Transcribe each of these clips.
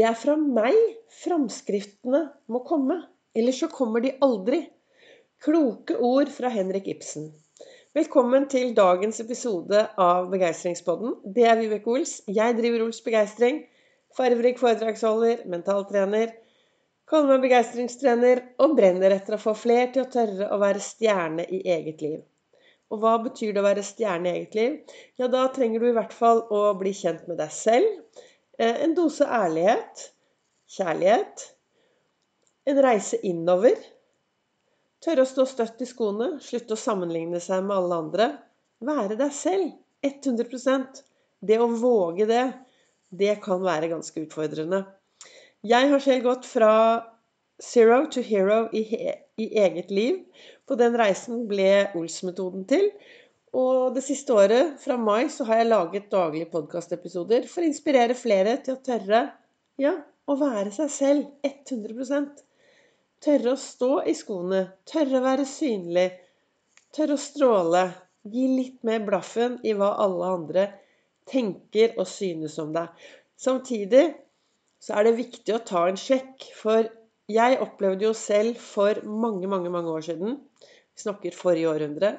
Det er fra meg framskriftene må komme. Ellers så kommer de aldri. Kloke ord fra Henrik Ibsen. Velkommen til dagens episode av Begeistringspodden. Det er Vibeke Ols. Jeg driver Ols Begeistring. Farverik foredragsholder, mentaltrener. Kaller meg begeistringstrener og brenner etter å få fler til å tørre å være stjerne i eget liv. Og hva betyr det å være stjerne i eget liv? Ja, da trenger du i hvert fall å bli kjent med deg selv. Eh, en dose ærlighet, kjærlighet. En reise innover. Tørre å stå støtt i skoene, slutte å sammenligne seg med alle andre. Være deg selv. 100% Det å våge det, det kan være ganske utfordrende. Jeg har selv gått fra zero to hero i, i eget liv. På den reisen ble Ols-metoden til. Og det siste året, fra mai, så har jeg laget daglige podkastepisoder for å inspirere flere til å tørre ja, å være seg selv 100% Tørre å stå i skoene, tørre å være synlig, tørre å stråle. Gi litt mer blaffen i hva alle andre tenker og synes om deg. Samtidig så er det viktig å ta en sjekk, for jeg opplevde jo selv for mange, mange mange år siden Vi snakker forrige århundre.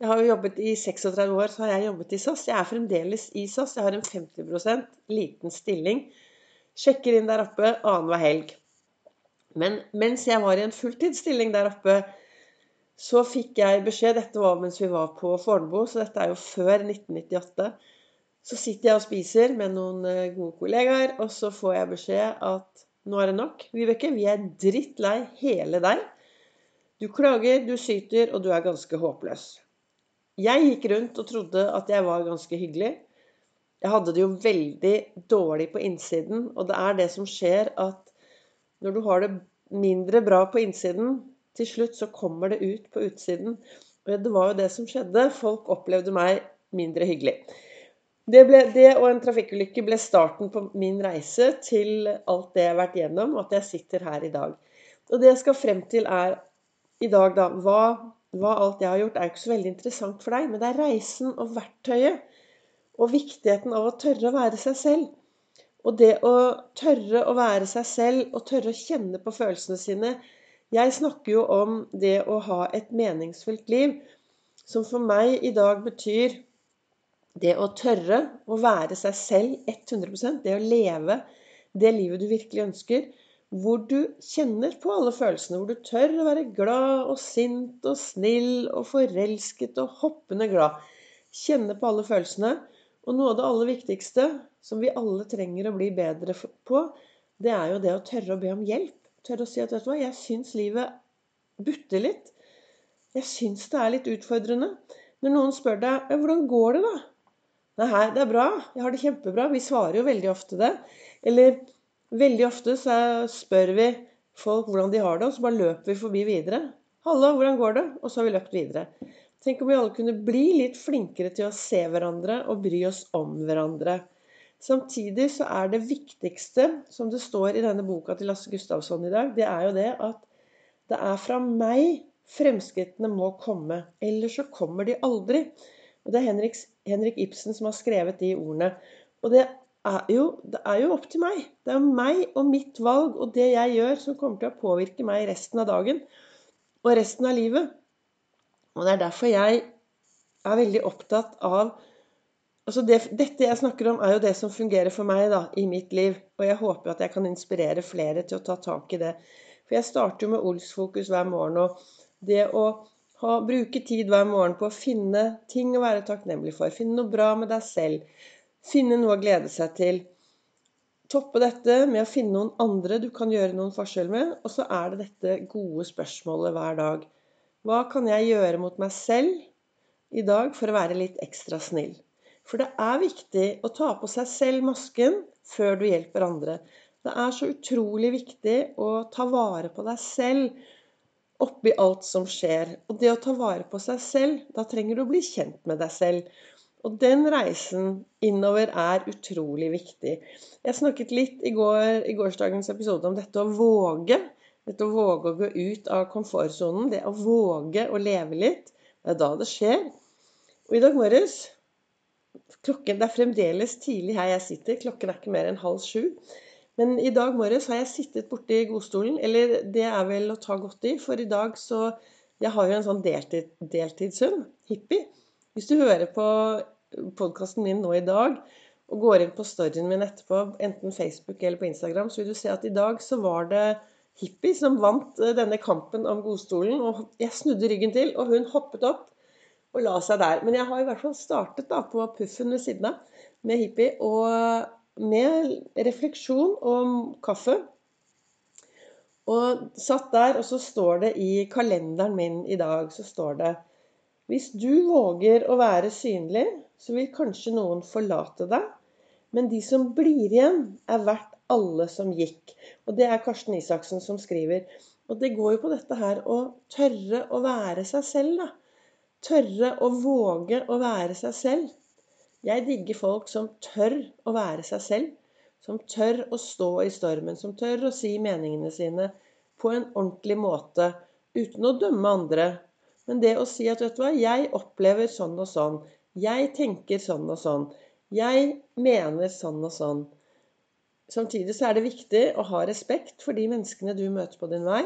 Jeg har jo jobbet i 36 år, så har jeg jobbet i SAS. Jeg er fremdeles i SAS. Jeg har en 50% liten stilling. Sjekker inn der oppe annenhver helg. Men mens jeg var i en fulltidsstilling der oppe, så fikk jeg beskjed Dette var mens vi var på Fornebu, så dette er jo før 1998. Så sitter jeg og spiser med noen eh, gode kollegaer, og så får jeg beskjed at nå er det nok. Vibeke, vi er drittlei hele deg. Du klager, du syter, og du er ganske håpløs. Jeg gikk rundt og trodde at jeg var ganske hyggelig. Jeg hadde det jo veldig dårlig på innsiden, og det er det som skjer at når du har det mindre bra på innsiden, til slutt så kommer det ut på utsiden. Og det var jo det som skjedde. Folk opplevde meg mindre hyggelig. Det, ble, det, og en trafikkulykke ble starten på min reise til alt det jeg har vært gjennom, og at jeg sitter her i dag. Og det jeg skal frem til, er i dag, da hva, hva alt jeg har gjort, er jo ikke så veldig interessant for deg, men det er reisen og verktøyet og viktigheten av å tørre å være seg selv. Og det å tørre å være seg selv og tørre å kjenne på følelsene sine Jeg snakker jo om det å ha et meningsfullt liv, som for meg i dag betyr det å tørre å være seg selv 100% det å leve det livet du virkelig ønsker, hvor du kjenner på alle følelsene, hvor du tør å være glad og sint og snill og forelsket og hoppende glad. Kjenne på alle følelsene. Og noe av det aller viktigste som vi alle trenger å bli bedre på, det er jo det å tørre å be om hjelp. Tørre å si at vet du hva, jeg syns livet butter litt. Jeg syns det er litt utfordrende. Når noen spør deg hvordan går det, da? Nei, det er bra. Jeg har det kjempebra. Vi svarer jo veldig ofte det. Eller veldig ofte så spør vi folk hvordan de har det, og så bare løper vi forbi videre. 'Hallo, hvordan går det?' Og så har vi løpt videre. Tenk om vi alle kunne bli litt flinkere til å se hverandre og bry oss om hverandre. Samtidig så er det viktigste, som det står i denne boka til Lasse Gustavsson i dag, det er jo det at det er fra meg fremskrittene må komme. Ellers så kommer de aldri. Og det er Henrik, Henrik Ibsen som har skrevet de ordene. Og det jo, det er jo opp til meg. Det er meg og mitt valg og det jeg gjør, som kommer til å påvirke meg resten av dagen og resten av livet. Og det er derfor jeg er veldig opptatt av altså det, Dette jeg snakker om, er jo det som fungerer for meg da, i mitt liv. Og jeg håper at jeg kan inspirere flere til å ta tak i det. For jeg starter jo med Ols-fokus hver morgen. Og det å ha, bruke tid hver morgen på å finne ting å være takknemlig for. Finne noe bra med deg selv. Finne noe å glede seg til. Toppe dette med å finne noen andre du kan gjøre noen forskjell med. Og så er det dette gode spørsmålet hver dag. Hva kan jeg gjøre mot meg selv i dag for å være litt ekstra snill? For det er viktig å ta på seg selv masken før du hjelper andre. Det er så utrolig viktig å ta vare på deg selv oppi alt som skjer. Og det å ta vare på seg selv, da trenger du å bli kjent med deg selv. Og den reisen innover er utrolig viktig. Jeg snakket litt i, går, i gårsdagens episode om dette å våge. Dette å våge å gå ut av komfortsonen. Det å våge å leve litt. Det er da det skjer. Og i dag morges Klokken, Det er fremdeles tidlig her jeg sitter. Klokken er ikke mer enn halv sju. Men i dag morges har jeg sittet borti godstolen. Eller det er vel å ta godt i, for i dag så Jeg har jo en sånn deltid, deltidshund, hippie. Hvis du hører på podkasten min nå i dag og går inn på storyen min etterpå, enten Facebook eller på Instagram, så vil du se at i dag så var det hippie som vant eh, denne kampen om godstolen. Og jeg snudde ryggen til, og hun hoppet opp og la seg der. Men jeg har i hvert fall startet da på puffen ved siden av med hippie. og med refleksjon om kaffe. Og satt der, og så står det i kalenderen min i dag så står det Hvis du våger å være synlig, så vil kanskje noen forlate deg. Men de som blir igjen, er verdt alle som gikk. Og det er Karsten Isaksen som skriver. Og det går jo på dette her å tørre å være seg selv, da. Tørre å våge å være seg selv. Jeg digger folk som tør å være seg selv. Som tør å stå i stormen. Som tør å si meningene sine på en ordentlig måte. Uten å dømme andre. Men det å si at vet du hva, jeg opplever sånn og sånn. Jeg tenker sånn og sånn. Jeg mener sånn og sånn. Samtidig så er det viktig å ha respekt for de menneskene du møter på din vei.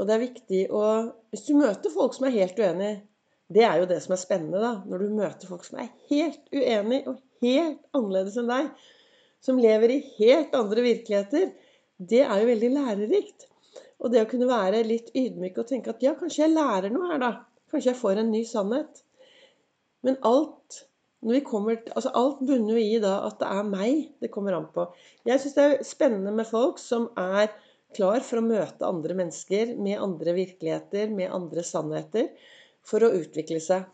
Og det er viktig å Hvis du møter folk som er helt uenige det er jo det som er spennende, da. Når du møter folk som er helt uenig og helt annerledes enn deg. Som lever i helt andre virkeligheter. Det er jo veldig lærerikt. Og det å kunne være litt ydmyk og tenke at ja, kanskje jeg lærer noe her, da. Kanskje jeg får en ny sannhet. Men alt kommer, altså alt bunner jo i da at det er meg det kommer an på. Jeg syns det er spennende med folk som er klar for å møte andre mennesker med andre virkeligheter, med andre sannheter for å utvikle seg.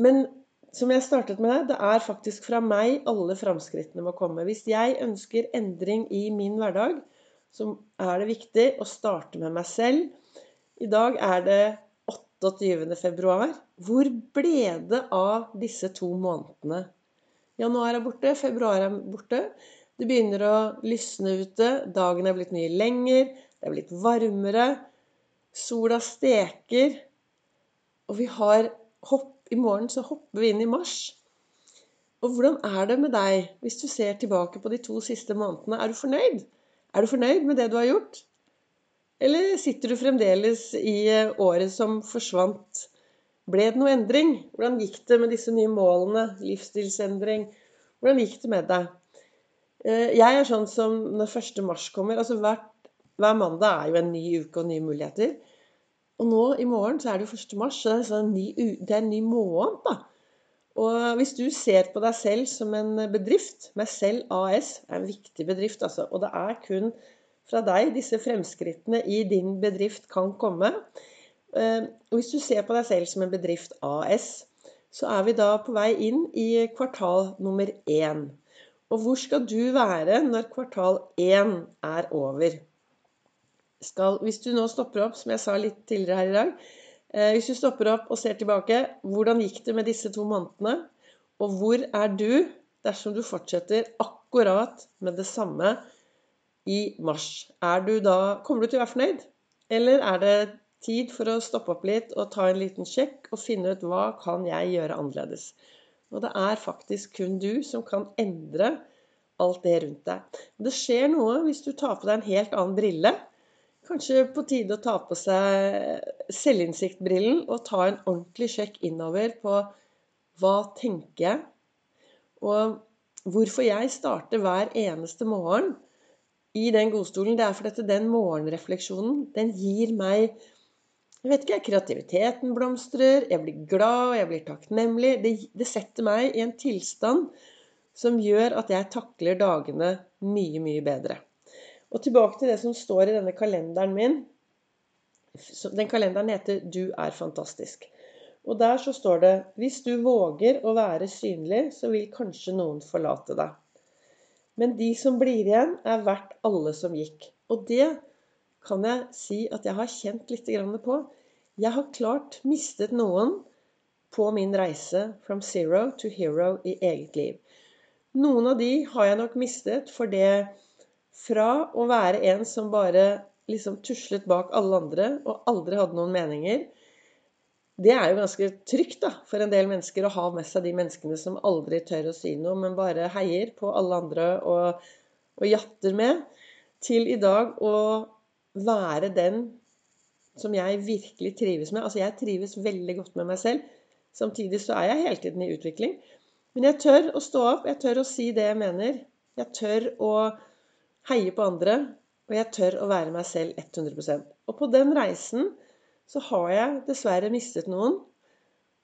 Men som jeg startet med, det er faktisk fra meg alle framskrittene må komme. Hvis jeg ønsker endring i min hverdag, så er det viktig å starte med meg selv. I dag er det 28. februar. Hvor ble det av disse to månedene? Januar er borte, februar er borte. Det begynner å lysne ute. Dagen er blitt mye lenger. Det er blitt varmere. Sola steker. Og vi har hopp, I morgen så hopper vi inn i mars. Og hvordan er det med deg hvis du ser tilbake på de to siste månedene? Er du fornøyd? Er du fornøyd med det du har gjort? Eller sitter du fremdeles i eh, året som forsvant? Ble det noe endring? Hvordan gikk det med disse nye målene? Livsstilsendring? Hvordan gikk det med deg? Eh, jeg er sånn som når 1. mars kommer altså hvert, Hver mandag er jo en ny uke og nye muligheter. Og nå i morgen så er det jo 1. mars, så det er, en ny, det er en ny måned. da. Og hvis du ser på deg selv som en bedrift Meg selv AS er en viktig bedrift, altså. Og det er kun fra deg disse fremskrittene i din bedrift kan komme. Eh, og hvis du ser på deg selv som en bedrift AS, så er vi da på vei inn i kvartal nummer én. Og hvor skal du være når kvartal én er over? skal Hvis du nå stopper opp, som jeg sa litt tidligere her i dag Hvis du stopper opp og ser tilbake, hvordan gikk det med disse to månedene? Og hvor er du dersom du fortsetter akkurat med det samme i mars? Du da Kommer du til å være fornøyd? Eller er det tid for å stoppe opp litt og ta en liten sjekk og finne ut hva kan jeg gjøre annerledes? Og det er faktisk kun du som kan endre alt det rundt deg. Det skjer noe hvis du tar på deg en helt annen brille Kanskje på tide å ta på seg selvinnsiktbrillen og ta en ordentlig sjekk innover på hva tenker jeg? Og hvorfor jeg starter hver eneste morgen i den godstolen, det er fordi den morgenrefleksjonen, den gir meg jeg vet ikke, Kreativiteten blomstrer, jeg blir glad, jeg blir takknemlig. Det, det setter meg i en tilstand som gjør at jeg takler dagene mye, mye bedre. Og tilbake til det som står i denne kalenderen min. Den kalenderen heter 'Du er fantastisk'. Og der så står det 'Hvis du våger å være synlig, så vil kanskje noen forlate deg'. Men de som blir igjen, er verdt alle som gikk. Og det kan jeg si at jeg har kjent litt på. Jeg har klart mistet noen på min reise from zero to hero i eget liv. Noen av de har jeg nok mistet for det fra å være en som bare liksom tuslet bak alle andre og aldri hadde noen meninger. Det er jo ganske trygt da, for en del mennesker å ha med seg de menneskene som aldri tør å si noe, men bare heier på alle andre og, og jatter med, til i dag å være den som jeg virkelig trives med. Altså jeg trives veldig godt med meg selv. Samtidig så er jeg hele tiden i utvikling. Men jeg tør å stå opp, jeg tør å si det jeg mener. Jeg tør å heie på andre, og jeg tør å være meg selv 100% Og på den reisen så har jeg dessverre mistet noen.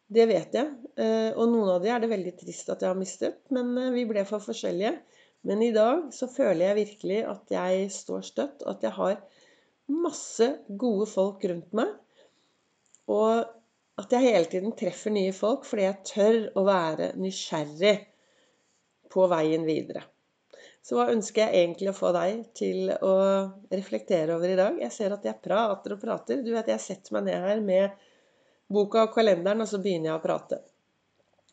Det vet jeg. Eh, og noen av de er det veldig trist at jeg har mistet, men eh, vi ble for forskjellige. Men i dag så føler jeg virkelig at jeg står støtt, og at jeg har masse gode folk rundt meg. Og at jeg hele tiden treffer nye folk fordi jeg tør å være nysgjerrig på veien videre. Så hva ønsker jeg egentlig å få deg til å reflektere over i dag? Jeg ser at jeg prater og prater. Du vet, jeg setter meg ned her med boka og kalenderen, og så begynner jeg å prate.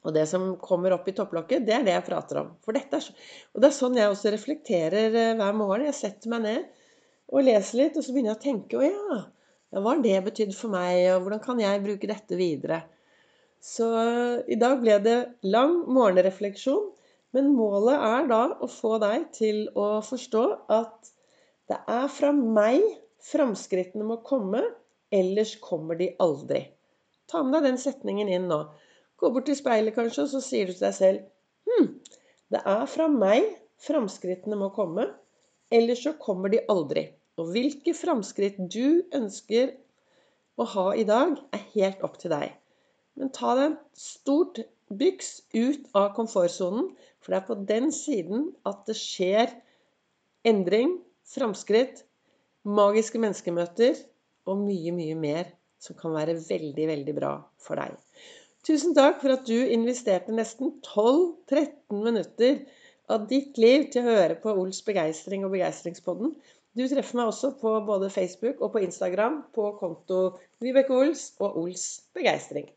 Og det som kommer opp i topplokket, det er det jeg prater om. For dette er så, og det er sånn jeg også reflekterer eh, hver morgen. Jeg setter meg ned og leser litt, og så begynner jeg å tenke Å ja, hva har det betydd for meg, og hvordan kan jeg bruke dette videre? Så i dag ble det lang morgenrefleksjon. Men målet er da å få deg til å forstå at det er fra meg framskrittene må komme, ellers kommer de aldri. Ta med deg den setningen inn nå. Gå bort til speilet kanskje, og så sier du til deg selv Hm, det er fra meg framskrittene må komme, ellers så kommer de aldri. Og hvilke framskritt du ønsker å ha i dag, er helt opp til deg. Men ta deg et stort byks ut av komfortsonen, for det er på den siden at det skjer endring, framskritt, magiske menneskemøter og mye, mye mer som kan være veldig, veldig bra for deg. Tusen takk for at du investerte nesten 12-13 minutter av ditt liv til å høre på Ols begeistring og Begeistringspodden. Du treffer meg også på både Facebook og på Instagram på konto Vibeke Ols og Ols begeistring.